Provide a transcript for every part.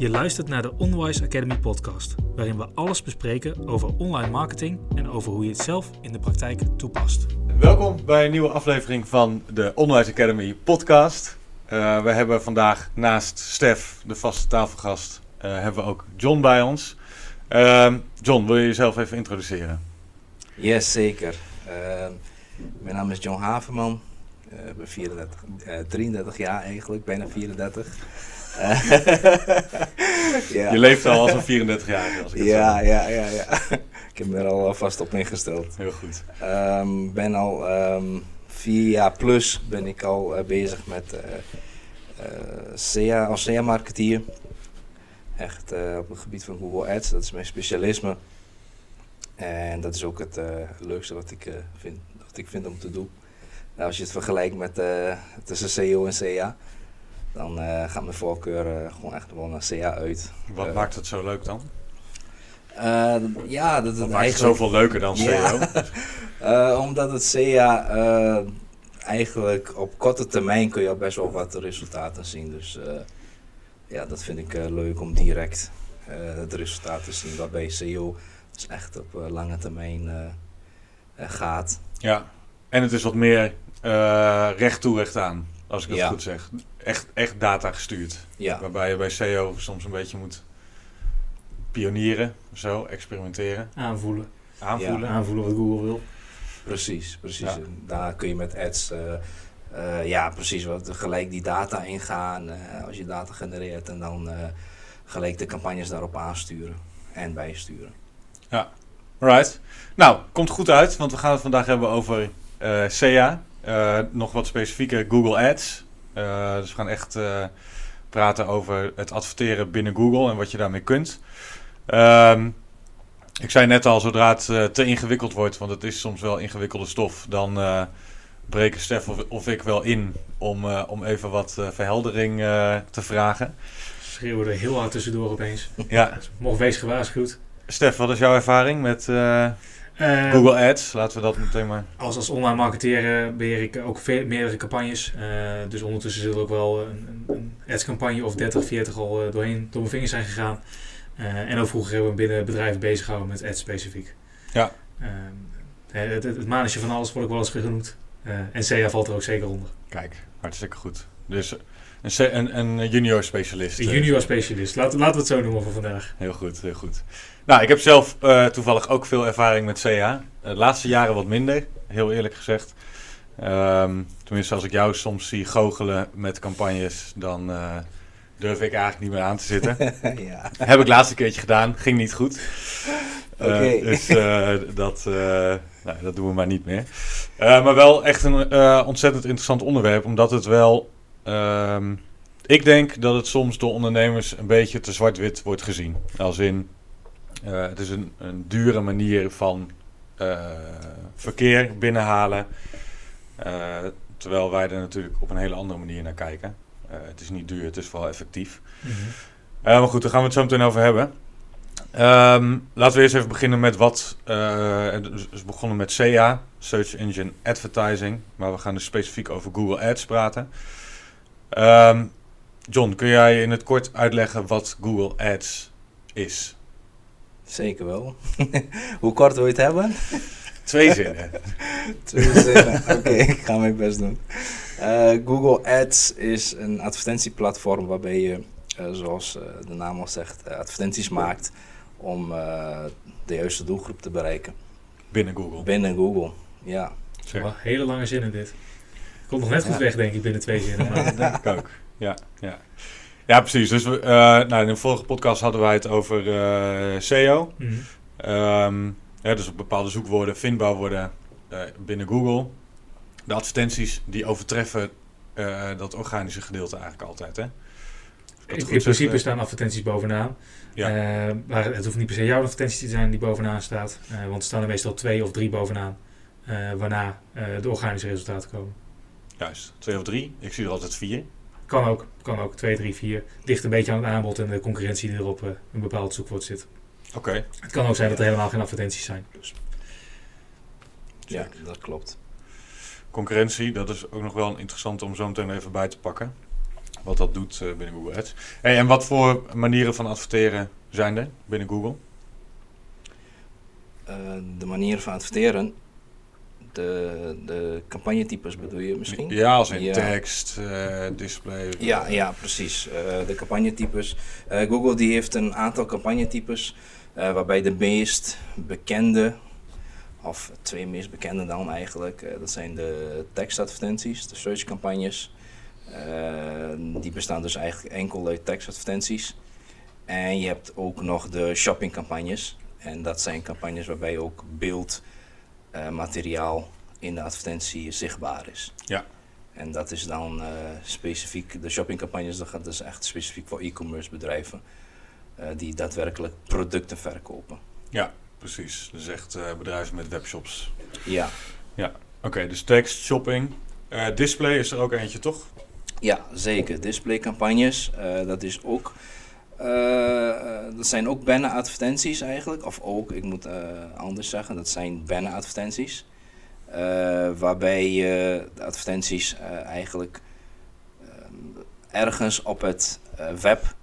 Je luistert naar de Onwise Academy podcast, waarin we alles bespreken over online marketing en over hoe je het zelf in de praktijk toepast. Welkom bij een nieuwe aflevering van de Onwise Academy podcast. Uh, we hebben vandaag naast Stef, de vaste tafelgast, uh, hebben we ook John bij ons. Uh, John, wil je jezelf even introduceren? Yes, zeker. mijn naam is John Haverman. Ik ben 34, 33 jaar eigenlijk, bijna 34. ja. Je leeft al als een 34 jaar. Als ik ja, ja, ja, ja. ik heb me er al vast op ingesteld. Heel goed. Um, ben al um, vier jaar plus ben ik al uh, bezig met uh, SEA, als SEA-marketeer. Echt op het gebied van Google Ads, dat is mijn specialisme. En dat is ook het leukste wat ik, vind, wat ik vind om te doen. Nou, als je het vergelijkt met tussen SEO en SEA dan uh, gaat mijn voorkeur uh, gewoon echt wel naar CA uit. Wat uh, maakt het zo leuk dan? ja, dat het maakt het zoveel leuker dan? Ja. omdat het CA eigenlijk op korte termijn kun je al best wel wat resultaten zien. Dus ja, dat vind ik leuk om direct het resultaat te zien. Waarbij SEO dus echt op lange termijn gaat. Ja, en het is wat meer recht toe recht aan. Als ik het goed zeg. Echt, echt data gestuurd. Ja. Waarbij je bij SEO soms een beetje moet pionieren, zo, experimenteren. Aanvoelen. Aanvoelen. Aanvoelen wat Google wil. Precies, precies. Daar kun je met ads, uh, uh, ja, precies, wat, gelijk die data ingaan. Uh, als je data genereert en dan gelijk de campagnes daarop aansturen en bijsturen. Ja, right. Nou, komt goed uit, want we gaan het vandaag hebben over SEA. Uh, nog wat specifieker Google Ads. Uh, dus we gaan echt uh, praten over het adverteren binnen Google en wat je daarmee kunt. Um, ik zei net al, zodra het te ingewikkeld wordt, want het is soms wel ingewikkelde stof, dan breken Stef of, of, ik wel in om, om even wat verheldering te vragen. Schreeuwen er heel hard tussendoor opeens. Ja. Mocht wees gewaarschuwd. Stef, wat is jouw ervaring met Uh, Google Ads, laten we dat meteen maar. Als, als online marketeer beheer ik ook veel, meerdere campagnes. Uh, dus ondertussen zit er ook wel een, een ads campagne of 30, 40 al uh, doorheen door mijn vingers zijn gegaan. en ook vroeger hebben we binnen bedrijven bezig gehouden met ads specifiek. Ja. het, het, het van alles wordt ook wel eens genoemd. en CA valt er ook zeker onder. Kijk, hartstikke goed. Dus een, een, een junior specialist. Een junior specialist. Laten, laten we het zo noemen voor vandaag. Heel goed, heel goed. Nou, ik heb zelf uh, toevallig ook veel ervaring met CA. De laatste jaren wat minder, heel eerlijk gezegd. Um, tenminste, als ik jou soms zie goochelen met campagnes, dan uh, durf ik eigenlijk niet meer aan te zitten. ja. Heb ik laatste keertje gedaan, ging niet goed. Uh, okay. Dus dat, nou, dat doen we maar niet meer. maar wel echt een ontzettend interessant onderwerp, omdat het wel... Um, ik denk dat het soms door ondernemers een beetje te zwart-wit wordt gezien. Als in, uh, het is een, een dure manier van uh, verkeer binnenhalen. Uh, terwijl wij er natuurlijk op een hele andere manier naar kijken. het is niet duur, het is vooral effectief. Mm -hmm. maar goed, daar gaan we het zo meteen over hebben. Um, laten we eerst even beginnen met wat. het is begonnen met SEA, Search Engine Advertising. Maar we gaan dus specifiek over Google Ads praten. Um, John, kun jij in het kort uitleggen wat Google Ads is? Zeker wel. Hoe kort wil je het hebben? Twee zinnen. Twee zinnen, oké, okay, ik ga mijn best doen. Uh, Google Ads is een advertentieplatform waarbij je, uh, zoals uh, de naam al zegt, advertenties maakt om de juiste doelgroep te bereiken. Binnen Google? Binnen Google, ja. Wel hele lange zinnen dit. Komt nog net goed weg, denk ik, binnen twee zinnen. Maar dat denk ik ook. Ja, ja. Ja, precies. Dus we, uh, nou, in de vorige podcast hadden wij het over uh, SEO. Mm -hmm. um, ja, dus op bepaalde zoekwoorden vindbaar worden uh, binnen Google. De advertenties die overtreffen dat organische gedeelte eigenlijk altijd. Hè? In, in principe staan advertenties bovenaan. Ja. maar het hoeft niet per se jouw advertentie te zijn die bovenaan staat. want er staan er meestal twee of drie bovenaan. waarna de organische resultaten komen. Juist, twee of drie. Ik zie er altijd vier. Kan ook, kan ook. 2, 3, 4. Ligt een beetje aan het aanbod en de concurrentie die er op uh, een bepaald zoekwoord zit. Oké. Okay. Het kan ook zijn dat er helemaal geen advertenties zijn. Dus. Ja, dat klopt. Concurrentie, dat is ook nog wel interessant om zo meteen even bij te pakken. wat dat doet eh, binnen Google Ads. Hey, en wat voor manieren van adverteren zijn er binnen Google? Eh, de manier van adverteren, de, de campagnetypes bedoel je misschien? Ja, als in Ja. tekst, eh, display. Ja, ja precies. Eh, de campagnetypes. Eh, Google die heeft een aantal campagnetypes eh, waarbij de meest bekende, of twee meest bekende dan eigenlijk, eh, dat zijn de tekstadvertenties, de searchcampagnes. Eh, die bestaan dus eigenlijk enkel uit tekstadvertenties. En je hebt ook nog de shoppingcampagnes. En dat zijn campagnes waarbij ook beeldmateriaal in de advertentie zichtbaar is. Ja. En dat is dan eh, specifiek, de shoppingcampagnes, dat gaat dus echt specifiek voor e-commerce bedrijven. eh, die daadwerkelijk producten verkopen. Precies, dus echt eh, bedrijven met webshops. Ja, Oké, dus tekst, shopping. Eh, display is er ook eentje, toch? ja zeker. Displaycampagnes, eh, dat is ook. Eh, eh, dat zijn ook banner-advertenties eigenlijk. Of ook, ik moet eh, anders zeggen, dat zijn banner-advertenties. Eh, waarbij je de advertenties eigenlijk ehm, ergens op het web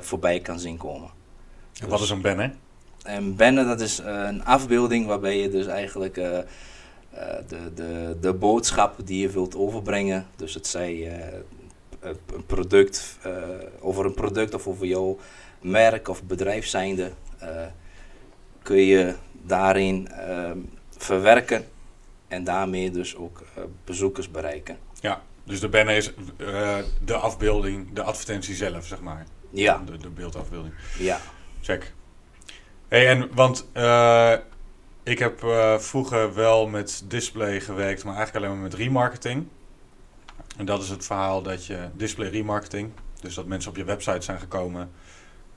voorbij kan zien komen. En wat is een banner? En banner, dat is een afbeelding waarbij je dus eigenlijk de, de, de boodschap die je wilt overbrengen, dus het zij een product, eh, over een product of over jouw merk of bedrijf zijnde, eh, kun je daarin ehm, verwerken en daarmee dus ook eh, bezoekers bereiken. Dus de banner is de afbeelding, de advertentie zelf, zeg maar. Ja, De, de beeldafbeelding. ja, Check. Hey, en want ik heb vroeger wel met display gewerkt, maar eigenlijk alleen maar met remarketing. En dat is het verhaal dat je display remarketing, dus dat mensen op je website zijn gekomen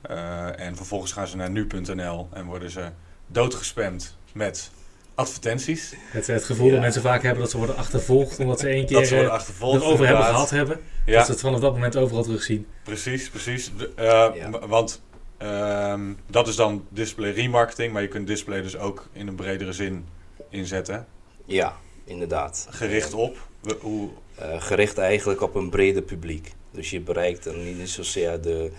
eh, en vervolgens gaan ze naar nu.nl en worden ze doodgespamd met advertenties. Het, het gevoel Ja. dat mensen vaak hebben dat ze worden achtervolgd omdat ze één keer dat ze worden eh, achtervolgd. erover hebben gehad hebben. Ja. Dat ze het vanaf dat moment overal terugzien. Precies, precies. De- eh, Ja. Want ehm, dat is dan display remarketing, maar je kunt display dus ook in een bredere zin inzetten. ja, inderdaad. Gericht op we- hoe. Eh, gericht eigenlijk op een breder publiek. Dus je bereikt dan niet zozeer de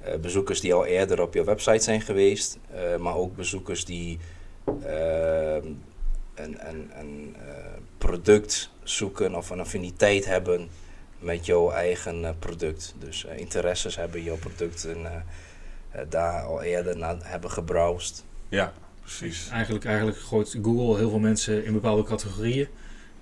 eh, bezoekers die al eerder op je website zijn geweest, eh, maar ook bezoekers die eh, een, een, een eh, product zoeken of een affiniteit hebben met jouw eigen product. Dus eh, interesses hebben in jouw product en daar al eerder naar hebben gebrowsed. Ja, precies. Eigenlijk, eigenlijk gooit Google heel veel mensen in bepaalde categorieën.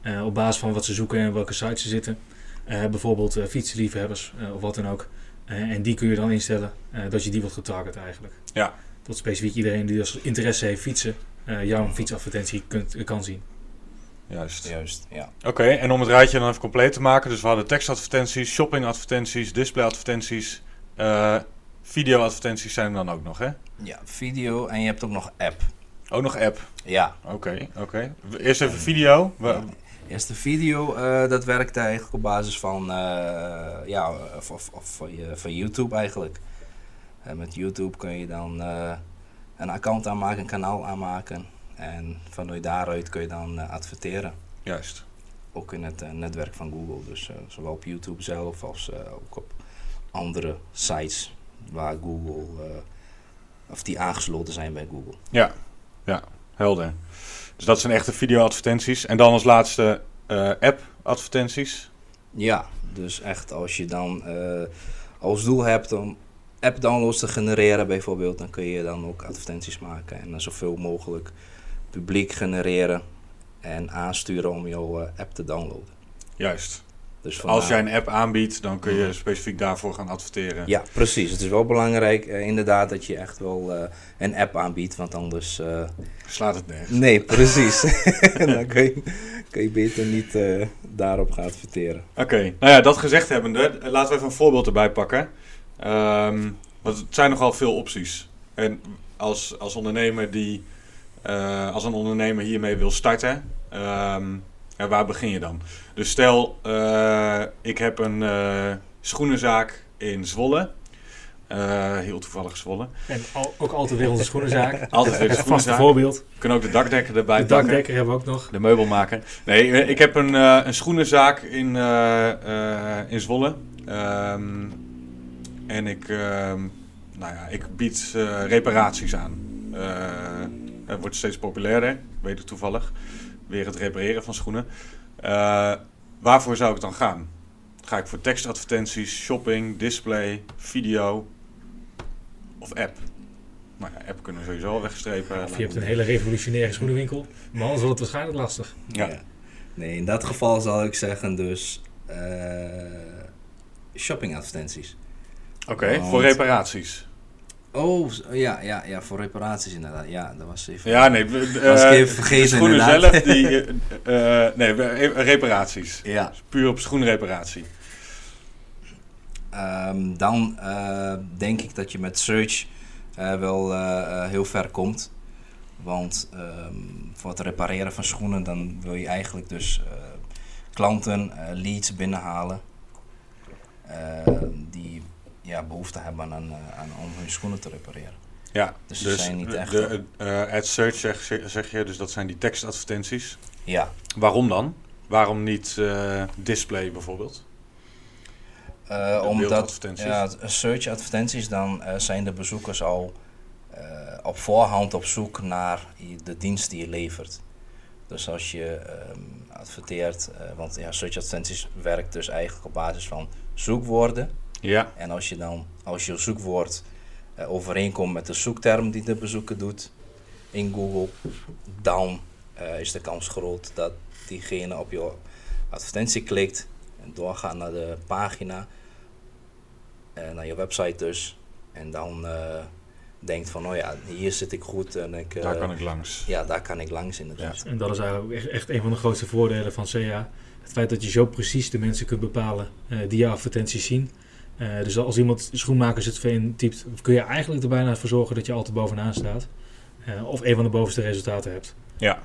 Eh, op basis van wat ze zoeken en welke sites ze zitten. Eh, bijvoorbeeld eh, fietsenliefhebbers eh, of wat dan ook. Eh, en die kun je dan instellen eh, dat je die wordt getarget eigenlijk. Ja. Dat specifiek iedereen die als interesse heeft fietsen, eh, jouw fietsadvertentie kunt, kan zien. Juist. Juist, ja. Oké, en om het rijtje dan even compleet te maken. Dus we hadden tekstadvertenties, shoppingadvertenties, displayadvertenties, eh videoadvertenties zijn er dan ook nog, hè? Ja, video en je hebt ook nog app. Ook nog app. Ja, Oké, oké. Eerst even video. We- Ja. Eerst de video, eh, dat werkt eigenlijk op basis van, eh, ja, of, of, of van, je, van YouTube eigenlijk. En met YouTube kun je dan eh, een account aanmaken, een kanaal aanmaken. En vanuit daaruit kun je dan adverteren. Juist. Ook in het netwerk van Google. Dus zowel op YouTube zelf als ook op andere sites waar Google, of die aangesloten zijn bij Google. Ja, ja, helder. Dus dat zijn echte video-advertenties. En dan als laatste eh, app-advertenties. Ja, dus echt als je dan eh, als doel hebt om app-downloads te genereren bijvoorbeeld, dan kun je dan ook advertenties maken en dan zoveel mogelijk publiek genereren en aansturen om jouw eh, app te downloaden. Juist. Dus Als jij een app aanbiedt, dan kun je Mhm. specifiek daarvoor gaan adverteren. Ja, precies. Het is wel belangrijk eh, inderdaad dat je echt wel eh, een app aanbiedt, want anders... eh, Slaat het nergens. nee, precies. dan kun je, kun je beter niet daarop gaan adverteren. Oké, nou ja, dat gezegd hebbende, laten we even een voorbeeld erbij pakken. Ehm, want het zijn nogal veel opties. En als, als ondernemer die, als een ondernemer hiermee wil starten, ehm, ja, waar begin je dan? Dus stel, eh, ik heb een eh, schoenenzaak in Zwolle. Eh, heel toevallig Zwolle. En al, ook altijd weer onze schoenenzaak. Altijd weer de schoenenzaak. voorbeeld. We kunnen ook de dakdekker erbij De pakken. dakdekker hebben we ook nog. De meubelmaker. Nee, ik heb een, een schoenenzaak in, in Zwolle. Ehm, en ik, ehm, nou ja, ik bied reparaties aan. Het wordt steeds populairder, weet ik toevallig. Weer het repareren van schoenen. Eh, waarvoor zou ik dan gaan? Ga ik voor tekstadvertenties, shopping, display, video of app? Nou ja, app kunnen we sowieso al wegstrepen. Of je hebt een hele revolutionaire schoenenwinkel. Maar anders wordt het waarschijnlijk lastig. Ja. Nee, in dat geval zal ik zeggen dus eh shoppingadvertenties. Oké, Want- voor reparaties. Oh, z- ja, ja, ja, voor reparaties inderdaad. Ja, dat was even... Ja, nee. we- Was ik eh, even vergeten, de schoenen inderdaad. zelf, die... eh, nee, reparaties. Ja, Puur op schoenreparatie. ehm, dan denk ik dat je met search wel heel ver komt. Want ehm, voor het repareren van schoenen, dan wil je eigenlijk dus klanten, leads binnenhalen. eh, die ja, behoefte hebben aan, eh, aan, om hun schoenen te repareren. Ja, Dus ze zijn niet echt- De, eh, ad search zeg, zeg je, dus dat zijn die tekstadvertenties. Ja, Waarom dan? Waarom niet eh, display bijvoorbeeld? De omdat ja, search advertenties, dan zijn de bezoekers al op voorhand op zoek naar de dienst die je levert. Dus als je ehm, adverteert, want ja, search advertenties werkt dus eigenlijk op basis van zoekwoorden. Ja, En als je dan, als je zoekwoord eh, overeenkomt met de zoekterm die de bezoeker doet in Google, dan eh, is de kans groot dat diegene op je advertentie klikt en doorgaat naar de pagina, eh, naar je website dus. En dan eh, denkt van, oh ja, hier zit ik goed en ik, eh, daar kan ik langs. ja, daar kan ik langs inderdaad. En dat is eigenlijk ook echt, echt een van de grootste voordelen van SEA. Het feit dat je zo precies de mensen kunt bepalen eh, die je advertenties zien. Eh, dus als iemand schoenmakers het in typt, kun je eigenlijk er bijna voor zorgen dat je altijd bovenaan staat. Eh, of een van de bovenste resultaten hebt. Ja.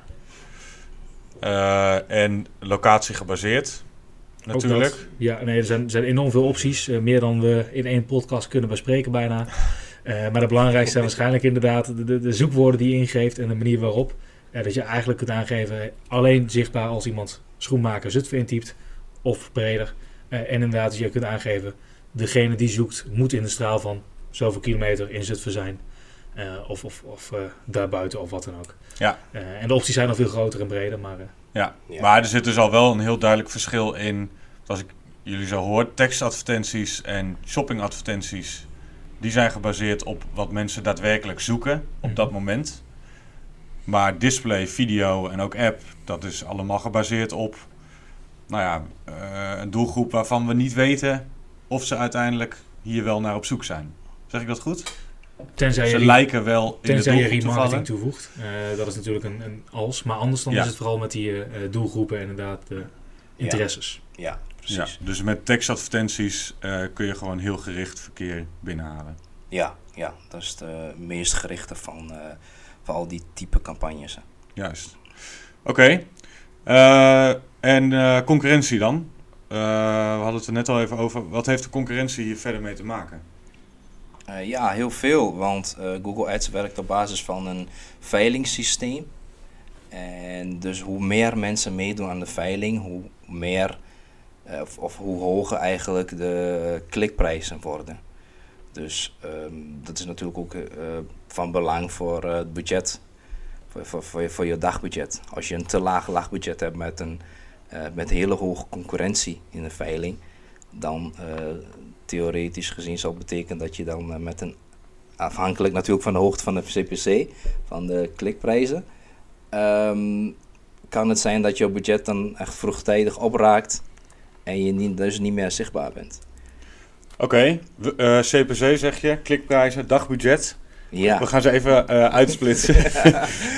Eh, en locatie gebaseerd, natuurlijk. dat. Ja, nee, er zijn, zijn enorm veel opties. meer dan we in één podcast kunnen bespreken bijna. Maar de belangrijkste zijn waarschijnlijk inderdaad de, de, de zoekwoorden die je ingeeft en de manier waarop. dat je eigenlijk kunt aangeven, alleen zichtbaar als iemand schoenmaker Zutphen intypt of breder. En inderdaad, je kunt aangeven, degene die zoekt moet in de straal van zoveel kilometer in Zutphen zijn. Eh, of of, of eh, daarbuiten of wat dan ook. Ja. Eh, en de opties zijn nog veel groter en breder, maar... eh, Ja. Ja. maar er zit dus al wel een heel duidelijk verschil in, als ik jullie zo hoor, tekstadvertenties en shoppingadvertenties. Die zijn gebaseerd op wat mensen daadwerkelijk zoeken op Mhm. dat moment. Maar display, video en ook app, dat is allemaal gebaseerd op nou ja, eh, een doelgroep waarvan we niet weten of ze uiteindelijk hier wel naar op zoek zijn. Zeg ik dat goed? tenzij Ze je lijken wel in de Tenzij je te remarketing vallen. toevoegt. Eh, dat is natuurlijk een, een als. Maar anders dan Ja. is het vooral met die eh, eh, doelgroepen en inderdaad de interesses. Ja, Ja, precies. dus met tekstadvertenties eh, kun je gewoon heel gericht verkeer binnenhalen. Ja, ja, dat is de meest gerichte van, eh, van al die type campagnes. hè. Juist. Oké. Eh, en eh, concurrentie dan? Eh, we hadden het er net al even over. Wat heeft de concurrentie hier verder mee te maken? Eh, ja, heel veel, want eh, Google Ads werkt op basis van een veilingssysteem. En dus hoe meer mensen meedoen aan de veiling, hoe meer of, of hoe hoger eigenlijk de klikprijzen worden. Dus ehm, dat is natuurlijk ook van belang voor het budget, voor, voor, voor, je, dagbudget. Als je een te laag lagbudget hebt met een met hele hoge concurrentie in de veiling, dan eh, theoretisch gezien zou betekenen dat je dan eh, met een, afhankelijk natuurlijk van de hoogte van de CPC, van de klikprijzen, ehm, kan het zijn dat jouw budget dan echt vroegtijdig opraakt en je niet, dus niet meer zichtbaar bent. Oké, eh, CPC zeg je, klikprijzen, dagbudget. Ja, We gaan ze even eh, uitsplitsen.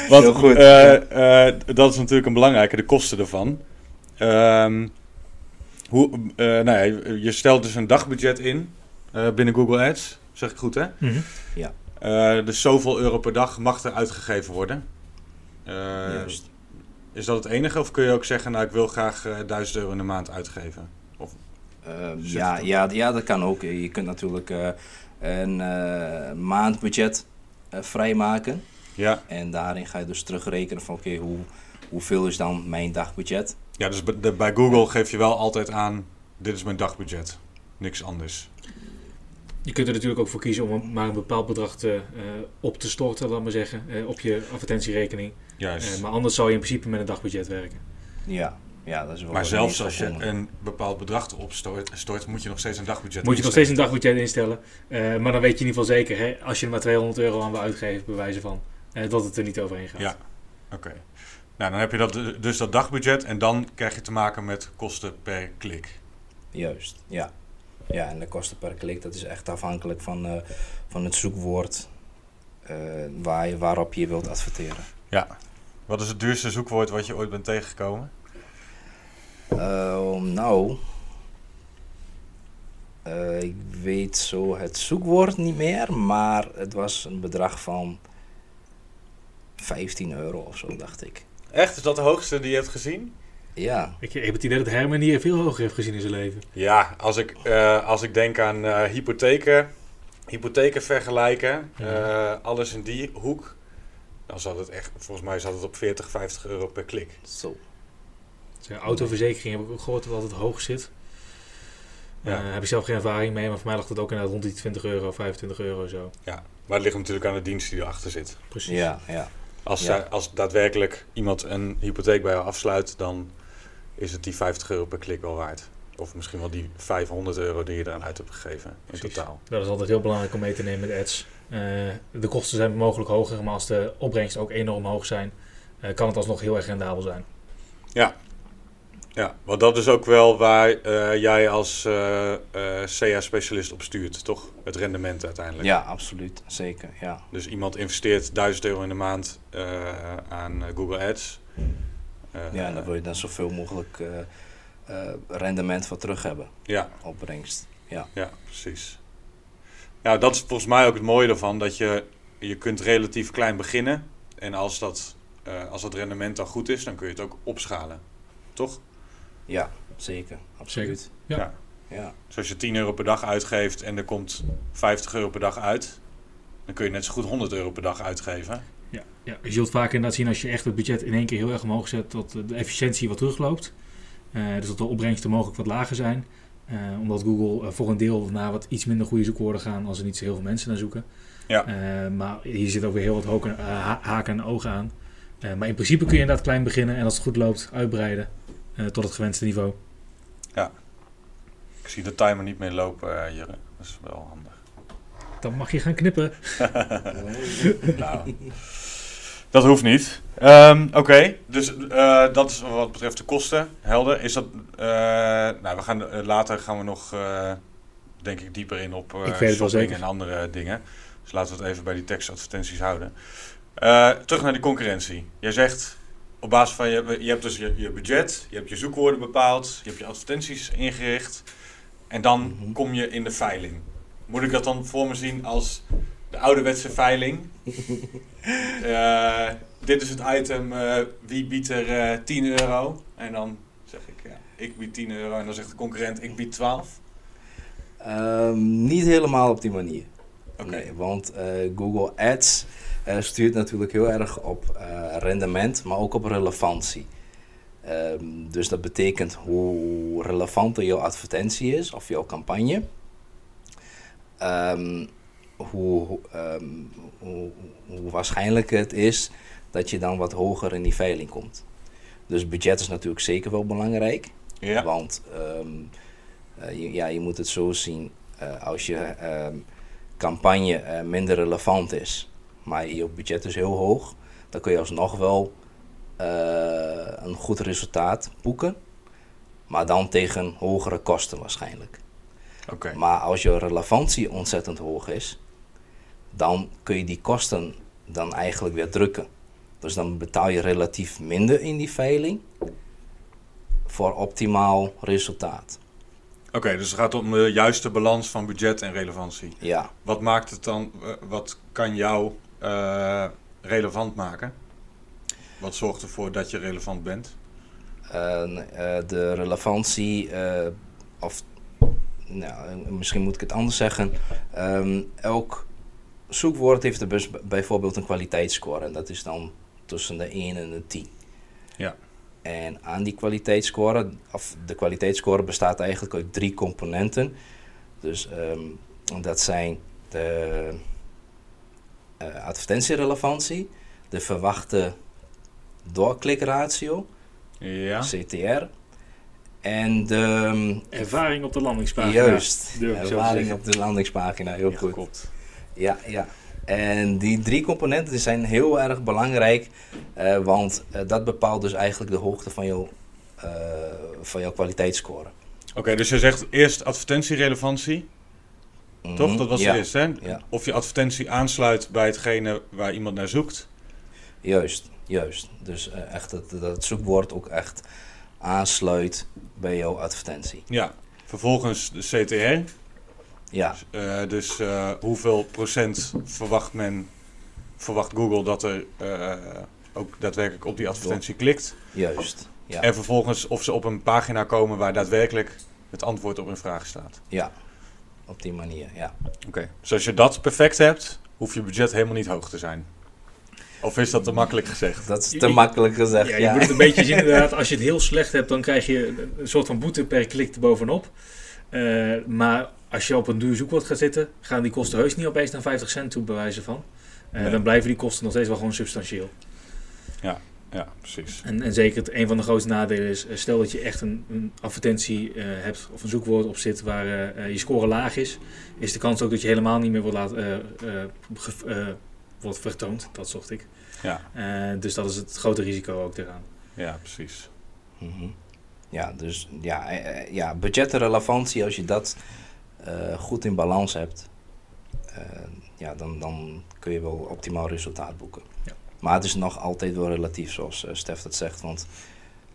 Want Heel goed. eh, eh, dat is natuurlijk een belangrijke, de kosten ervan. Ehm, hoe, eh, nou ja, je- stelt dus een dagbudget in eh, binnen Google Ads. Zeg ik goed, hè? Eh, dus zoveel euro per dag mag er uitgegeven worden. Eh, juist. is dat het enige? Of kun je ook zeggen, nou ik wil graag eh 1000 euro in de maand uitgeven? Ehm, Zit ja, ja, ja, dat kan ook. Je kunt natuurlijk eh, een eh, maandbudget eh, vrijmaken. Ja, En daarin ga je dus terugrekenen van oké, hoe, hoeveel is dan mijn dagbudget? Ja dus bij, de- bij Google geef je wel altijd aan, dit is mijn dagbudget. Niks anders. Je kunt er natuurlijk ook voor kiezen om maar een bepaald bedrag te, eh, op te storten, laat maar zeggen, eh, op je advertentierekening. Juist. Eh, maar anders zou je in principe met een dagbudget werken. Ja, ja dat is wel maar zelfs als je een bepaald bedrag erop stort, stort, moet je nog steeds een dagbudget Moet je nog steeds een dagbudget instellen. Eh, maar dan weet je in ieder geval zeker, hè, als je er maar 200 euro aan wil uitgeven, bij wijze van, eh, dat het er niet overheen gaat. Ja. Oké. Nou, dan heb je dat, dus dat dagbudget en dan krijg je te maken met kosten per klik. Juist, ja. Ja, en de kosten per klik, dat is echt afhankelijk van, eh, van het zoekwoord eh, waar je, waarop je wilt adverteren. Ja. Wat is het duurste zoekwoord wat je ooit bent tegengekomen? Eh, nou, eh, ik weet zo het zoekwoord niet meer, maar het was een bedrag van 15 euro of zo, dacht ik. Echt? Is dat de hoogste die je hebt gezien? Ja, Ik, ik heb het idee dat Herman hier veel hoger heeft gezien in zijn leven. Ja, als ik, eh, als ik denk aan eh, hypotheken, hypotheken vergelijken, Ja. eh, alles in die hoek, dan zat het echt, volgens mij zat het op 40, 50 euro per klik. zo. Autoverzekering heb ik ook gehoord dat het altijd hoog zit. Ja. Ja. heb ik zelf geen ervaring mee, maar voor mij lag het ook inderdaad rond die 20 euro, 25 euro zo. Maar het ligt natuurlijk aan de dienst die erachter zit. Precies. Ja, ja. Als, Ja. zij- als daadwerkelijk iemand een hypotheek bij jou afsluit, dan is het die 50 euro per klik wel waard. Of misschien wel die 500 euro die je eraan uit hebt gegeven in Precies. totaal. Dat is altijd heel belangrijk om mee te nemen met ads. Eh, de kosten zijn mogelijk hoger, maar als de opbrengsten ook enorm hoog zijn, eh, kan het alsnog heel erg rendabel zijn. Ja, want dat is ook wel waar eh, jij als eh CA-specialist op stuurt, toch? Het rendement uiteindelijk. Ja, absoluut. Zeker, ja. Dus iemand investeert 1000 euro in de maand eh, aan eh, Google Ads. Eh, Ja, en daar wil je dan zoveel mogelijk eh, eh, rendement voor terug hebben, ja, opbrengst. ja, precies. Ja, dat is volgens mij ook het mooie ervan, dat je, je kunt relatief klein beginnen. En als dat, eh, als dat rendement dan goed is, dan kun je het ook opschalen. Toch? Ja, zeker. Absoluut. Ja. Ja. Ja, Dus als je 10 euro per dag uitgeeft en er komt 50 euro per dag uit, dan kun je net zo goed 100 euro per dag uitgeven. Ja, ja. Je zult vaak inderdaad zien als je echt het budget in één keer heel erg omhoog zet, dat de efficiëntie wat terugloopt. Eh, dus dat de opbrengsten mogelijk wat lager zijn. Eh, omdat Google eh, voor een deel naar wat iets minder goede zoekwoorden gaan als er niet zo heel veel mensen naar zoeken. Ja. Eh, maar hier zit ook weer heel wat hoken, haken en ogen aan. Eh, maar in principe kun je inderdaad klein beginnen en als het goed loopt uitbreiden tot het gewenste niveau. Ik zie de timer niet meer lopen, eh, Jurre. Dat is wel handig. Dan mag je gaan knippen. nou, dat hoeft niet. Ehm, Oké, dus eh, dat is wat betreft de kosten. Helder. Is dat, eh, nou, we gaan, eh, later gaan we nog, eh, denk ik, dieper in op eh Ik weet het wel shopping zeker. en andere dingen. Dus laten we het even bij die tekstadvertenties houden. Eh, terug naar die concurrentie. Jij zegt, op basis van je, je hebt dus je, je budget, je hebt je zoekwoorden bepaald, je hebt je advertenties ingericht. En dan Mhm. kom je in de veiling. Moet ik dat dan voor me zien als de ouderwetse veiling? Eh, dit is het item, eh, wie biedt er eh 10 euro? En dan zeg ik, ja, ik bied 10 euro. En dan zegt de concurrent, ik bied 12. Ehm, niet helemaal op die manier. Oké. Nee, want Google Ads stuurt natuurlijk heel erg op eh, rendement, maar ook op relevantie. Ehm, dus dat betekent hoe relevanter jouw advertentie is of jouw campagne, ehm, hoe, ehm, hoe, hoe waarschijnlijk het is dat je dan wat hoger in die veiling komt. Dus budget is natuurlijk zeker wel belangrijk. Ja. Want eh, je, ja, je moet het zo zien, eh, als je campagne eh, minder relevant is, maar je budget is heel hoog, dan kun je alsnog wel eh, een goed resultaat boeken, maar dan tegen hogere kosten waarschijnlijk. Oké. Maar als je relevantie ontzettend hoog is, dan kun je die kosten dan eigenlijk weer drukken. Dus dan betaal je relatief minder in die veiling voor optimaal resultaat. Oké, dus het gaat om de juiste balans van budget en relevantie. Ja, Wat maakt het dan, eh, wat kan jou eh, relevant maken? Wat zorgt ervoor dat je relevant bent? en, eh, de relevantie, eh, of nou, misschien moet ik het anders zeggen. Ehm, elk zoekwoord heeft er bijvoorbeeld een kwaliteitsscore. En dat is dan tussen de 1 en de 10. Ja. En aan die kwaliteitsscore, of de kwaliteitsscore bestaat eigenlijk uit drie componenten. Dus ehm, dat zijn de eh, advertentierelevantie, de verwachte doorklikratio, Ja. CTR, en de ehm, Ervaring op de landingspagina. juist ervaring op de landingspagina, heel Ja, goed. klopt. Ja, ja. En die drie componenten die zijn heel erg belangrijk, eh, want eh, dat bepaalt dus eigenlijk de hoogte van jouw, eh, van jouw kwaliteitsscore. Oké, dus je zegt eerst advertentierelevantie, toch? Mhm, Dat was ja, het eerst, hè? Ja, Of je advertentie aansluit bij hetgene waar iemand naar zoekt. juist, juist. Dus eh, echt dat, dat het zoekwoord ook echt aansluit bij jouw advertentie. Ja. Vervolgens de CTR. Ja, Eh, dus eh, hoeveel procent verwacht men, verwacht Google dat er ook daadwerkelijk op die advertentie klikt. juist. Ja, En vervolgens of ze op een pagina komen waar daadwerkelijk het antwoord op hun vraag staat. ja. Op die manier, ja. Oké. Dus als je dat perfect hebt, hoeft je budget helemaal niet hoog te zijn. Of is dat te makkelijk gezegd? Dat is te je- makkelijk gezegd, Ja, ja. je moet het een beetje zien inderdaad. Als je het heel slecht hebt, dan krijg je een soort van boete per klik erbovenop. Eh maar als je op een duur zoekwoord gaat zitten, gaan die kosten heus niet opeens naar 50 cent toe, bij wijze van. Eh, Nee. Dan blijven die kosten nog steeds wel gewoon substantieel. Ja, precies. En, en zeker het, een van de grootste nadelen is, eh, stel dat je echt een, een advertentie eh, hebt of een zoekwoord op zit waar eh, je score laag is, is de kans ook dat je helemaal niet meer wordt, laat, eh, eh, ge- eh, wordt vertoond. Dat zocht ik. Ja, Eh, dus dat is het grote risico ook eraan. ja precies. Mhm. Ja, dus ja, ja, budgetrelevantie, als je dat eh, goed in balans hebt, ja, dan, dan kun je wel optimaal resultaat boeken. Ja. Maar het is nog altijd wel relatief, zoals eh, Stef dat zegt. Want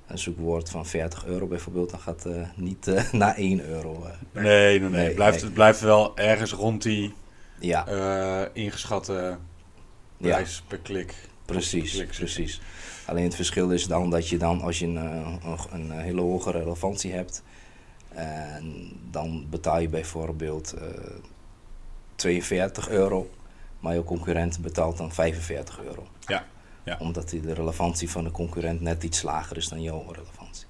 een zoekwoord van 40 euro bijvoorbeeld, dan gaat eh niet eh, naar 1 euro. Nee, nee, nee. Blijft, nee. het blijft wel ergens rond die ja, ingeschatte ja, prijs per klik. precies, klik precies. Alleen het verschil is dan dat je dan, als je een, een, een hele hoge relevantie hebt, dan betaal je bijvoorbeeld eh 42 euro, maar je concurrent betaalt dan 45 euro. Ja, ja. Omdat die de relevantie van de concurrent net iets lager is dan jouw relevantie.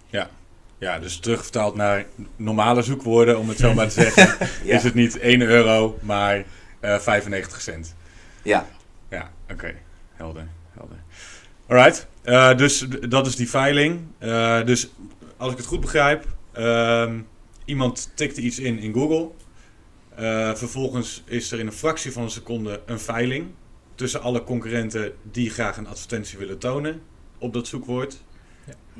Ja, dus terugvertaald naar normale zoekwoorden, om het zo maar te zeggen, Ja, is het niet 1 euro, maar eh 95 cent. ja, Ja, oké. Helder, helder. Alright, eh, dus dat is die veiling. Eh, dus als ik het goed begrijp, ehm, iemand tikte iets in in Google. Eh, vervolgens is er in een fractie van een seconde een veiling tussen alle concurrenten die graag een advertentie willen tonen op dat zoekwoord.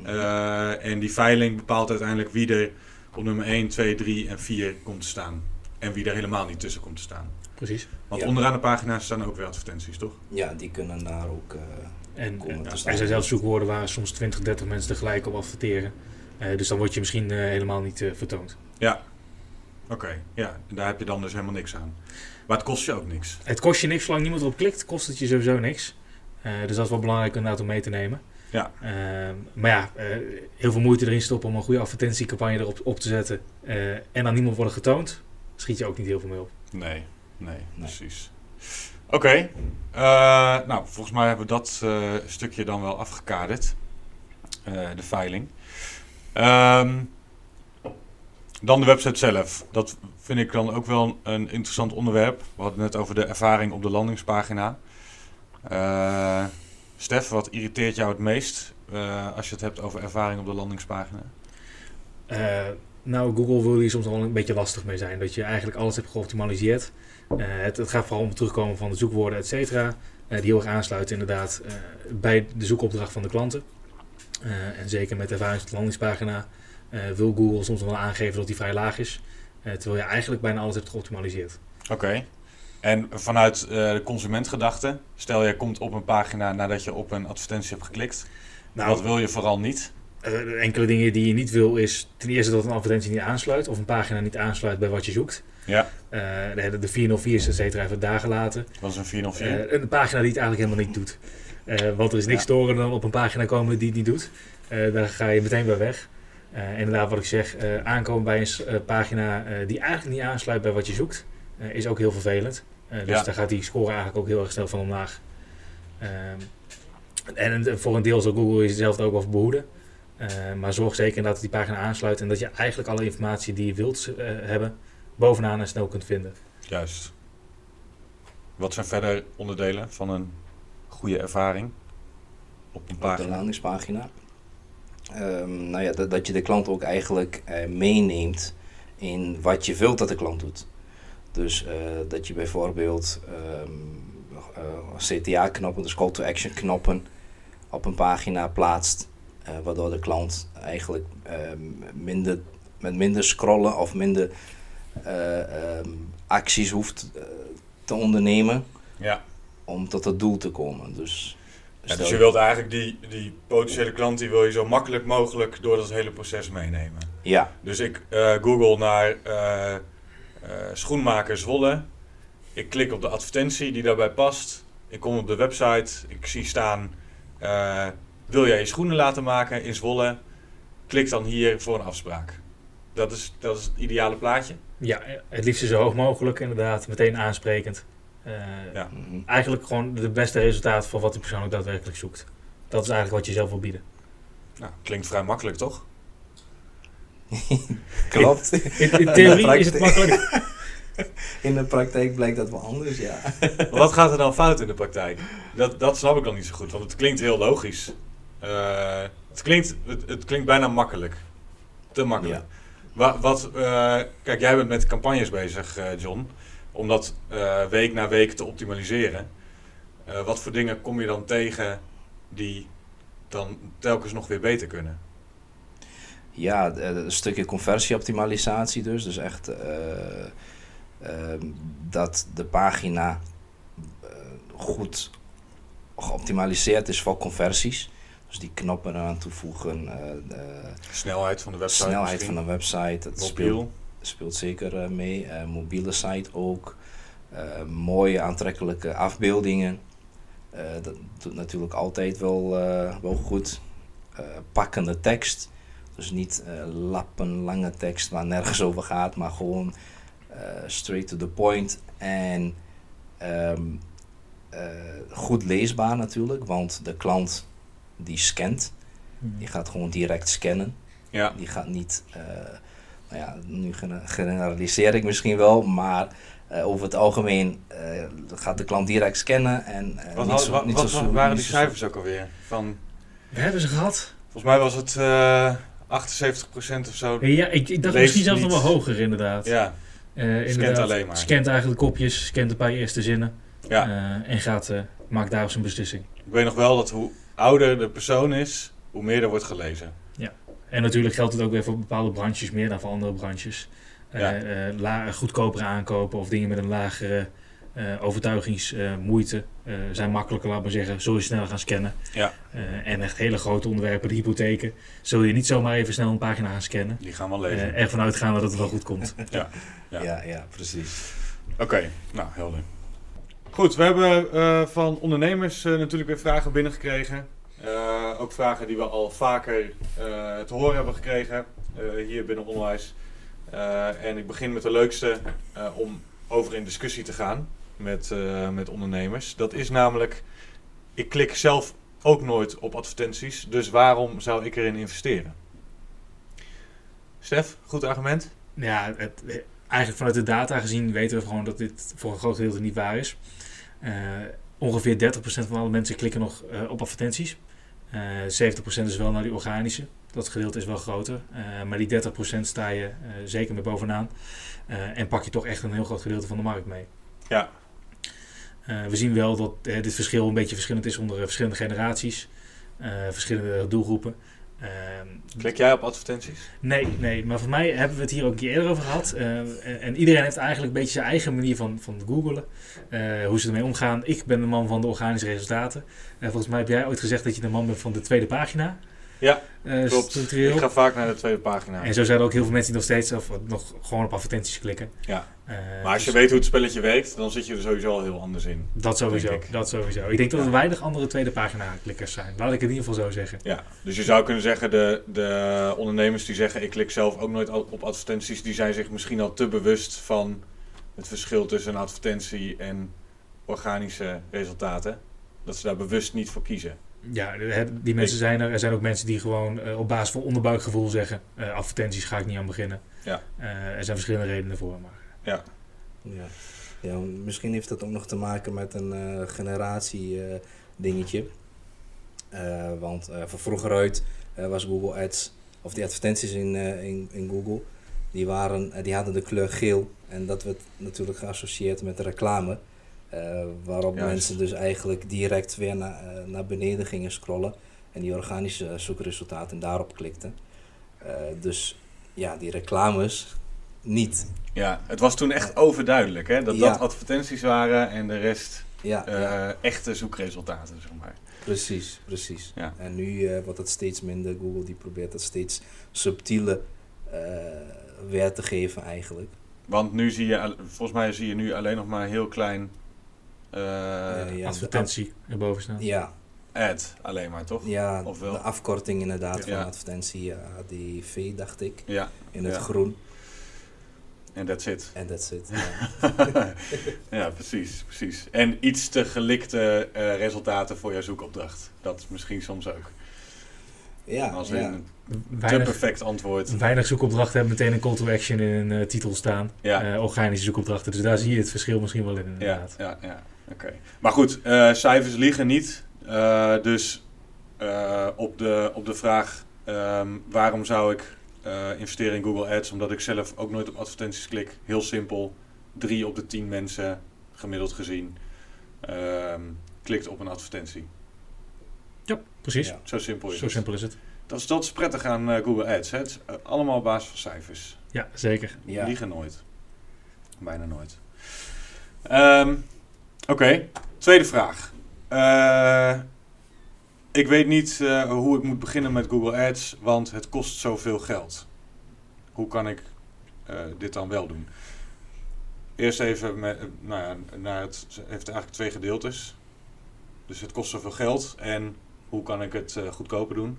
Eh, en die veiling bepaalt uiteindelijk wie er op nummer 1, 2, 3 en 4 komt te staan. En wie er helemaal niet tussen komt te staan. Precies. Want Ja. onderaan de pagina staan ook weer advertenties, toch? ja, die kunnen daar ook. eh, En Komen te staan. er zijn zelfs zoekwoorden waar soms 20, 30 mensen tegelijk op adverteren. Eh, dus dan word je misschien eh, helemaal niet eh, vertoond. Oké, ja. En daar heb je dan dus helemaal niks aan. Maar het kost je ook niks. Het kost je niks, zolang niemand erop klikt, kost het je sowieso niks. Eh, dus dat is wel belangrijk inderdaad om mee te nemen. Ja. Eh, maar ja, eh, heel veel moeite erin stoppen om een goede advertentiecampagne erop op te zetten. eh, en dan niemand worden getoond, schiet je ook niet heel veel mee op. Nee, nee, precies. Oké, nou volgens mij hebben we dat stukje dan wel afgekaderd. De veiling. Ehm, dan de website zelf. Dat vind ik dan ook wel een interessant onderwerp. We hadden het net over de ervaring op de landingspagina. Eh Stef, wat irriteert jou het meest eh, als je het hebt over ervaring op de landingspagina? Eh, nou, Google wil hier soms wel een beetje lastig mee zijn. Dat je eigenlijk alles hebt geoptimaliseerd. Het, het gaat vooral om het terugkomen van de zoekwoorden, et cetera. die heel erg aansluiten inderdaad bij de zoekopdracht van de klanten. En zeker met ervaring op de landingspagina wil Google soms wel aangeven dat die vrij laag is. eh, terwijl je eigenlijk bijna alles hebt geoptimaliseerd. Oké. En vanuit eh, de consumentgedachte, stel je komt op een pagina nadat je op een advertentie hebt geklikt. Nou, wat wil je vooral niet? Eh, enkele dingen die je niet wil is ten eerste dat een advertentie niet aansluit of een pagina niet aansluit bij wat je zoekt. Ja. Eh, de, de 404's et cetera even daar gelaten. Wat is een 404? Eh, een pagina die het eigenlijk helemaal niet doet. Eh, want er is niks Ja. storen dan op een pagina komen die het niet doet. Eh, daar ga je meteen bij weg. Eh, inderdaad, wat ik zeg, eh, aankomen bij een eh, pagina eh, die eigenlijk niet aansluit bij wat je zoekt, eh, is ook heel vervelend. Eh, dus Ja. daar gaat die score eigenlijk ook heel erg snel van omlaag. Ehm, en voor een deel zal Google jezelf ook wel behoeden. Eh, maar zorg zeker dat die pagina aansluit en dat je eigenlijk alle informatie die je wilt eh, hebben, bovenaan en snel kunt vinden. Juist. Wat zijn verder onderdelen van een goede ervaring op een op de pagina? landingspagina. Ehm, nou ja, dat, dat je de klant ook eigenlijk eh, meeneemt in wat je wilt dat de klant doet. Dus eh, dat je bijvoorbeeld ehm, eh, CTA-knoppen, dus call to action knoppen, op een pagina plaatst, waardoor de klant eigenlijk ehm, minder, met minder scrollen of minder acties hoeft te ondernemen Ja. om tot het doel te komen. Dus, Ja, dus je wilt eigenlijk die, die potentiële klant, die wil je zo makkelijk mogelijk door dat hele proces meenemen. ja, Dus ik eh, google naar eh, eh, schoenmaker Zwolle. Ik klik op de advertentie die daarbij past. Ik kom op de website. Ik zie staan, eh, wil jij je schoenen laten maken in Zwolle? Klik dan hier voor een afspraak. Dat is, dat is het ideale plaatje. Ja, het liefst zo hoog mogelijk inderdaad, meteen aansprekend. Eh, Ja. Eigenlijk gewoon de beste resultaat van wat die persoon ook daadwerkelijk zoekt. Dat is eigenlijk wat je zelf wil bieden. Nou, klinkt vrij makkelijk, toch? klopt. In, in theorie is het makkelijk. In de praktijk blijkt dat wel anders, ja. Maar wat gaat er dan fout in de praktijk? Dat, dat snap ik dan niet zo goed, want het klinkt heel logisch. Eh, het, klinkt, het, het klinkt bijna makkelijk. Te makkelijk. Ja. Wat, eh, kijk, jij bent met campagnes bezig, eh, John. Om dat eh, week na week te optimaliseren. Eh, wat voor dingen kom je dan tegen die dan telkens nog weer beter kunnen? Ja, de- een stukje conversieoptimalisatie dus. Dus echt eh, ehm, dat de pagina eh, goed geoptimaliseerd is voor conversies. Dus die knoppen eraan toevoegen, eh, de Snelheid van de website snelheid misschien? van de website. Speelt, Mobiel? Speelt zeker eh, mee. Eh, mobiele site ook. Eh, mooie aantrekkelijke afbeeldingen. Eh, dat doet natuurlijk altijd wel, eh, wel goed. Eh, pakkende tekst. Dus niet eh, lappen, lange tekst waar nergens over gaat, maar gewoon eh, straight to the point. En ehm, eh, goed leesbaar natuurlijk, want de klant die scant, die gaat gewoon direct scannen. Ja. Die gaat niet, eh, nou ja, nu gene- generaliseer ik misschien wel, maar eh, over het algemeen eh, gaat de klant direct scannen. En, eh, Wat, niet had- zo- wat, niet wat zo- waren niet die zo- cijfers ook alweer? Van, We hebben ze gehad. volgens mij was het eh 78% of zo. Ja, ik, ik dacht misschien zelfs nog wel hoger inderdaad. Ja, Eh, inderdaad. alleen maar. Scant eigenlijk kopjes, scant een paar eerste zinnen. ja. eh, en gaat, eh, maakt daarop zijn beslissing. Ik weet nog wel dat hoe ouder de persoon is, hoe meer er wordt gelezen. En natuurlijk geldt het ook weer voor bepaalde branches meer dan voor andere branches. Eh, Ja. eh, la- goedkopere aankopen of dingen met een lagere eh, overtuigingsmoeite eh, zijn makkelijker, laat maar zeggen. Zul je sneller gaan scannen. Ja. Eh, en echt hele grote onderwerpen, de hypotheken, zul je niet zomaar even snel een pagina gaan scannen. Die gaan wel lezen. Eh ervan uitgaan dat het wel goed komt. Ja. Ja, ja, precies. Oké, nou helder. Goed, we hebben eh, van ondernemers eh, natuurlijk weer vragen binnengekregen. Eh, ook vragen die we al vaker eh, te horen hebben gekregen eh, hier binnen Onderwijs. En ik begin met de leukste om over in discussie te gaan met, met ondernemers. Dat is namelijk, ik klik zelf ook nooit op advertenties, dus waarom zou ik erin investeren? Stef, goed argument? Ja, het, eigenlijk vanuit de data gezien weten we gewoon dat dit voor een groot gedeelte niet waar is. Ongeveer 30% van alle mensen klikken nog op advertenties. Eh 70% is wel naar die organische. Dat gedeelte is wel groter. Eh, maar die 30% sta je eh, zeker mee bovenaan. Eh, en pak je toch echt een heel groot gedeelte van de markt mee. Ja. Eh, we zien wel dat eh, dit verschil een beetje verschillend is onder eh, verschillende generaties. eh, verschillende doelgroepen. Ehm, Klik jij op advertenties? Nee, nee, maar voor mij hebben we het hier ook een keer eerder over gehad. Eh, en, en iedereen heeft eigenlijk een beetje zijn eigen manier van, van googlen. eh, hoe ze ermee omgaan. Ik ben de man van de organische resultaten. Eh, volgens mij heb jij ooit gezegd dat je de man bent van de tweede pagina. Ja, eh, klopt. structureel. Ik ga vaak naar de tweede pagina. En zo zijn er ook heel veel mensen die nog steeds of, nog gewoon op advertenties klikken. Ja. Eh, Maar als je dus weet hoe het spelletje werkt, dan zit je er sowieso al heel anders in. Dat sowieso, dat sowieso. Ik denk dat er weinig andere tweede pagina klikkers zijn. Laat ik het in ieder geval zo zeggen. Ja, dus je zou kunnen zeggen, de, de ondernemers die zeggen ik klik zelf ook nooit op advertenties, die zijn zich misschien al te bewust van het verschil tussen een advertentie en organische resultaten. Dat ze daar bewust niet voor kiezen. Ja, die mensen zijn er. Er zijn ook mensen die gewoon eh, op basis van onderbuikgevoel zeggen... eh, advertenties ga ik niet aan beginnen. Ja. Eh, er zijn verschillende redenen voor. Maar Ja. ja, misschien heeft dat ook nog te maken met een eh, generatie eh, dingetje. Eh, want eh van vroeger uit was Google Ads, of die advertenties in, eh, in, in Google, die, waren, die hadden de kleur geel. En dat werd natuurlijk geassocieerd met reclame. Eh, waarop Juist. mensen dus eigenlijk direct weer naar, eh, naar beneden gingen scrollen. En die organische eh, zoekresultaten daarop klikten. Dus ja, die reclames niet. Ja, het was toen echt overduidelijk hè, dat Ja. dat advertenties waren en de rest Ja, ja. echte zoekresultaten, zeg maar. Precies, precies. Ja. En nu eh, wordt het steeds minder. Google die probeert het steeds subtiele weer te geven eigenlijk. Want nu zie je, volgens mij zie je nu alleen nog maar heel klein ja, advertentie erboven staan. Af- ad alleen maar, toch? ja, Of wel? de afkorting inderdaad Ja. van advertentie. Ja, die V dacht ik. Ja, In het Ja. groen. en that's it. En dat zit. Ja. ja, precies, precies. En iets te gelikte eh, resultaten voor jouw zoekopdracht. Dat is misschien soms ook. ja, Als ja. een te Weinig, perfect antwoord. weinig zoekopdrachten hebben meteen een call to action in een eh, titel staan. Ja. Eh, organische zoekopdrachten. Dus daar zie je het verschil misschien wel in Ja, inderdaad. ja, ja. Oké. Maar goed, eh, cijfers liegen niet. Eh, dus eh, op, de, op de vraag ehm, waarom zou ik eh, investeren in Google Ads, omdat ik zelf ook nooit op advertenties klik. Heel simpel. Drie op de tien mensen, gemiddeld gezien, ehm, klikt op een advertentie. Precies. Ja. Zo simpel is Zo het. simpel is het. Dat is, dat is prettig aan eh, Google Ads. Hè? Het is allemaal op basis van cijfers. Ja, zeker. Ja. liegen nooit. Bijna nooit. Ehm, Oké, tweede vraag. Eh, ik weet niet eh, hoe ik moet beginnen met Google Ads, want het kost zoveel geld. Hoe kan ik eh, dit dan wel doen? Eerst even, met, nou ja, naar het, heeft eigenlijk twee gedeeltes. Dus het kost zoveel geld en hoe kan ik het goedkoper doen?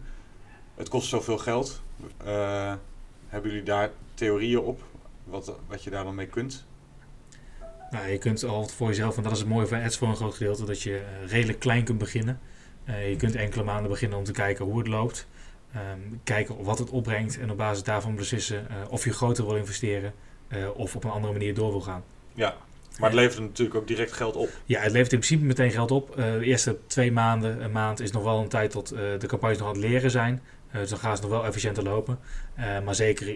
Het kost zoveel geld. Hebben jullie daar theorieën op? Wat, wat je daar dan mee kunt? Nou, je kunt al voor jezelf, en dat is het mooie van ads voor een groot gedeelte, dat je eh, redelijk klein kunt beginnen. Eh, je kunt enkele maanden beginnen om te kijken hoe het loopt. Ehm, kijken wat het opbrengt en op basis daarvan beslissen eh, of je groter wil investeren of op een andere manier door wil gaan. Ja, maar het levert natuurlijk ook direct geld op. Ja, het levert in principe meteen geld op. De eerste twee maanden, een maand is nog wel een tijd tot de campagnes nog aan het leren zijn. Dus dan gaan ze nog wel efficiënter lopen. Maar zeker,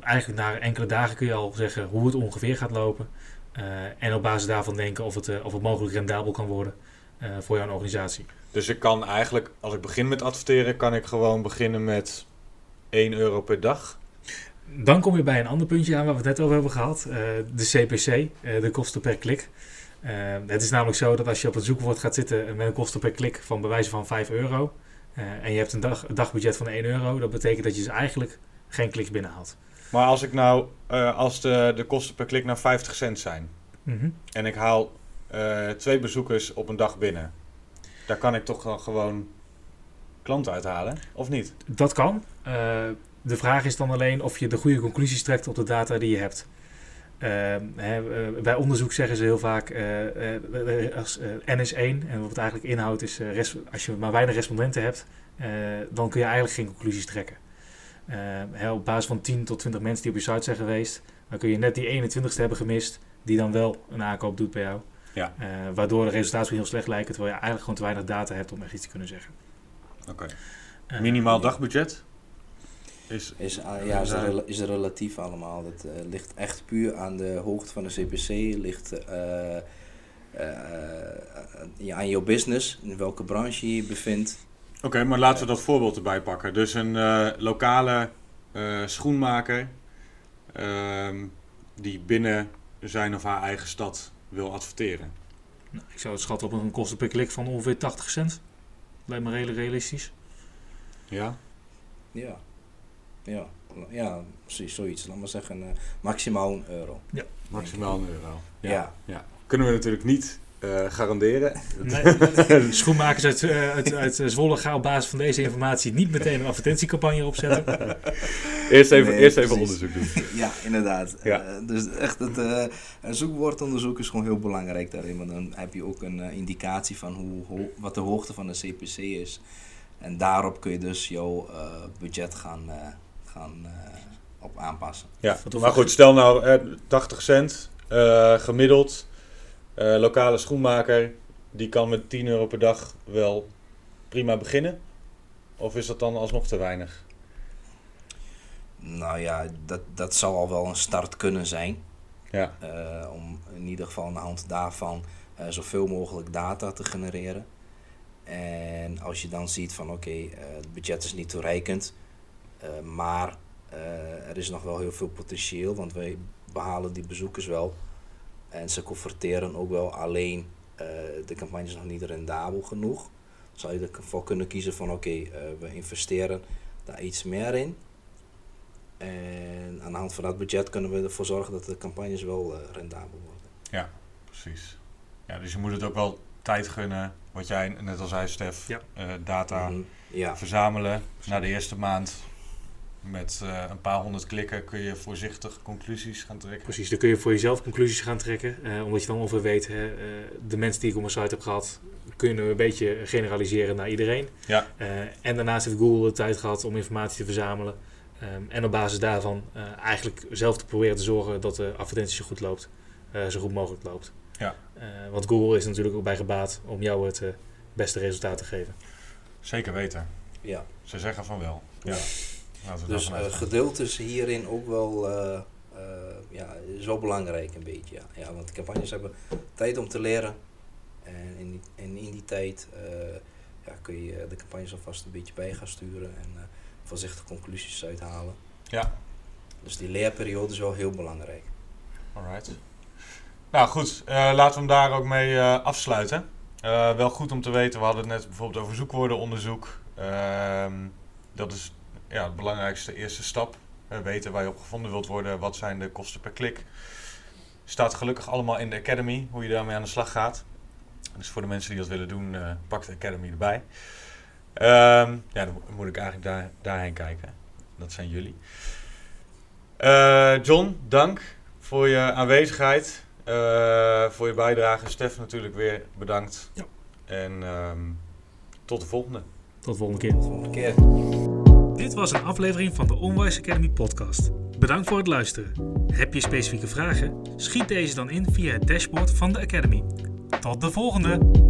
eigenlijk na enkele dagen kun je al zeggen hoe het ongeveer gaat lopen. Eh, en op basis daarvan denken of het, eh, of het mogelijk rendabel kan worden eh, voor jouw organisatie. Dus ik kan eigenlijk, als ik begin met adverteren, kan ik gewoon beginnen met 1 euro per dag. Dan kom je bij een ander puntje aan waar we het net over hebben gehad. eh, de CPC, de kosten per klik. Het is namelijk zo dat als je op het zoekwoord gaat zitten met een kosten per klik van bij wijze van 5 euro. en je hebt een, dag, een dagbudget van 1 euro. Dat betekent dat je dus eigenlijk geen kliks binnenhaalt. Maar als ik nou, eh, als de, de kosten per klik nou 50 cent zijn Mhm. en ik haal eh, twee bezoekers op een dag binnen, daar kan ik toch dan gewoon klanten uithalen, of niet? Dat kan. Eh, de vraag is dan alleen of je de goede conclusies trekt op de data die je hebt. Ehm, hè, bij onderzoek zeggen ze heel vaak als N is 1 en wat het eigenlijk inhoudt is als je maar weinig respondenten hebt, dan kun je eigenlijk geen conclusies trekken. Hè, op basis van 10 tot 20 mensen die op je site zijn geweest, dan kun je net die 21ste hebben gemist die dan wel een aankoop doet bij jou. Ja. Eh, waardoor de resultaten heel slecht lijken, terwijl je eigenlijk gewoon te weinig data hebt om echt iets te kunnen zeggen. Oké. Eh, Minimaal dagbudget? Is, Is, ah, ja, is, is relatief allemaal. Dat eh, ligt echt puur aan de hoogte van de CPC. Ligt eh, eh, ja, aan jouw business, in welke branche je je bevindt. Oké, maar laten we dat voorbeeld erbij pakken. Dus een eh, lokale eh, schoenmaker ehm, die binnen zijn of haar eigen stad wil adverteren. Nou, ik zou het schatten op een kosten per klik van ongeveer 80 cent. Lijkt me redelijk realistisch. Ja? Ja. Ja. Ja, precies, zoiets. Laat maar zeggen, eh, maximaal een euro. Maximaal een euro. Ja. ja. Kunnen we natuurlijk niet eh, garanderen. Nee, schoenmakers uit, eh, uit, uit Zwolle gaan op basis van deze informatie niet meteen een advertentiecampagne opzetten. Eerst even, Nee, eerst even onderzoek doen. Ja, inderdaad. Ja. Eh, dus echt het eh, een zoekwoordonderzoek is gewoon heel belangrijk daarin. Want dan heb je ook een eh, indicatie van hoe, ho- wat de hoogte van de CPC is. En daarop kun je dus jouw eh, budget gaan, eh, gaan eh, op aanpassen. Ja, maar goed, stel nou eh, 80 cent eh, gemiddeld. Eh, lokale schoenmaker, die kan met 10 euro per dag wel prima beginnen. Of is dat dan alsnog te weinig? Nou ja, dat, dat zou al wel een start kunnen zijn. Ja, eh, om in ieder geval aan de hand daarvan eh, zoveel mogelijk data te genereren. En als je dan ziet van oké, het budget is niet toereikend, maar er is nog wel heel veel potentieel, want wij behalen die bezoekers wel. En ze converteren ook wel, alleen eh, de campagne is nog niet rendabel genoeg. Zou je ervoor kunnen kiezen van oké, eh, we investeren daar iets meer in. En aan de hand van dat budget kunnen we ervoor zorgen dat de campagnes wel eh, rendabel worden. precies. Ja, dus je moet het ook wel tijd gunnen. Wat jij net al zei, Stef. Ja. eh, data Mhm. Ja, verzamelen. Na de eerste maand met eh, een paar honderd klikken kun je voorzichtig conclusies gaan trekken. Precies, dan kun je voor jezelf conclusies gaan trekken. eh, omdat je dan ongeveer weet, hè, eh, de mensen die ik op mijn site heb gehad, kunnen we een beetje generaliseren naar iedereen. Ja. En daarnaast heeft Google de tijd gehad om informatie te verzamelen. Ehm, en op basis daarvan eigenlijk zelf te proberen te zorgen dat de advertentie zo goed loopt. zo goed mogelijk loopt. Ja. Want Google is natuurlijk ook bij gebaat om jou het beste resultaat te geven. Zeker weten. ja. Ze zeggen van wel. Ja. Dus eh, geduld is hierin ook wel, eh, eh, ja, wel belangrijk een beetje. Ja. Ja, want campagnes hebben tijd om te leren. En in die, en in die tijd ja, kun je de campagnes alvast een beetje bij gaan sturen en voorzichtig conclusies uithalen. Ja. Dus die leerperiode is wel heel belangrijk. Alright. Nou goed, laten we hem daar ook mee afsluiten. Wel goed om te weten, we hadden het net bijvoorbeeld over zoekwoordenonderzoek. Ehm, dat is ja, de belangrijkste eerste stap. Weten waar je op gevonden wilt worden, wat zijn de kosten per klik. Staat gelukkig allemaal in de Academy, hoe je daarmee aan de slag gaat. Dus voor de mensen die dat willen doen, eh, pak de Academy erbij. Ehm, ja, dan moet ik eigenlijk daar, daarheen kijken. Dat zijn jullie. Eh, John, dank voor je aanwezigheid, eh, voor je bijdrage. Stef natuurlijk weer bedankt. Ja. En ehm, tot de volgende. Tot de volgende keer. Tot de volgende keer. Dit was een aflevering van de Onwise Academy podcast. Bedankt voor het luisteren. Heb je specifieke vragen? Schiet deze dan in via het dashboard van de Academy. Tot de volgende!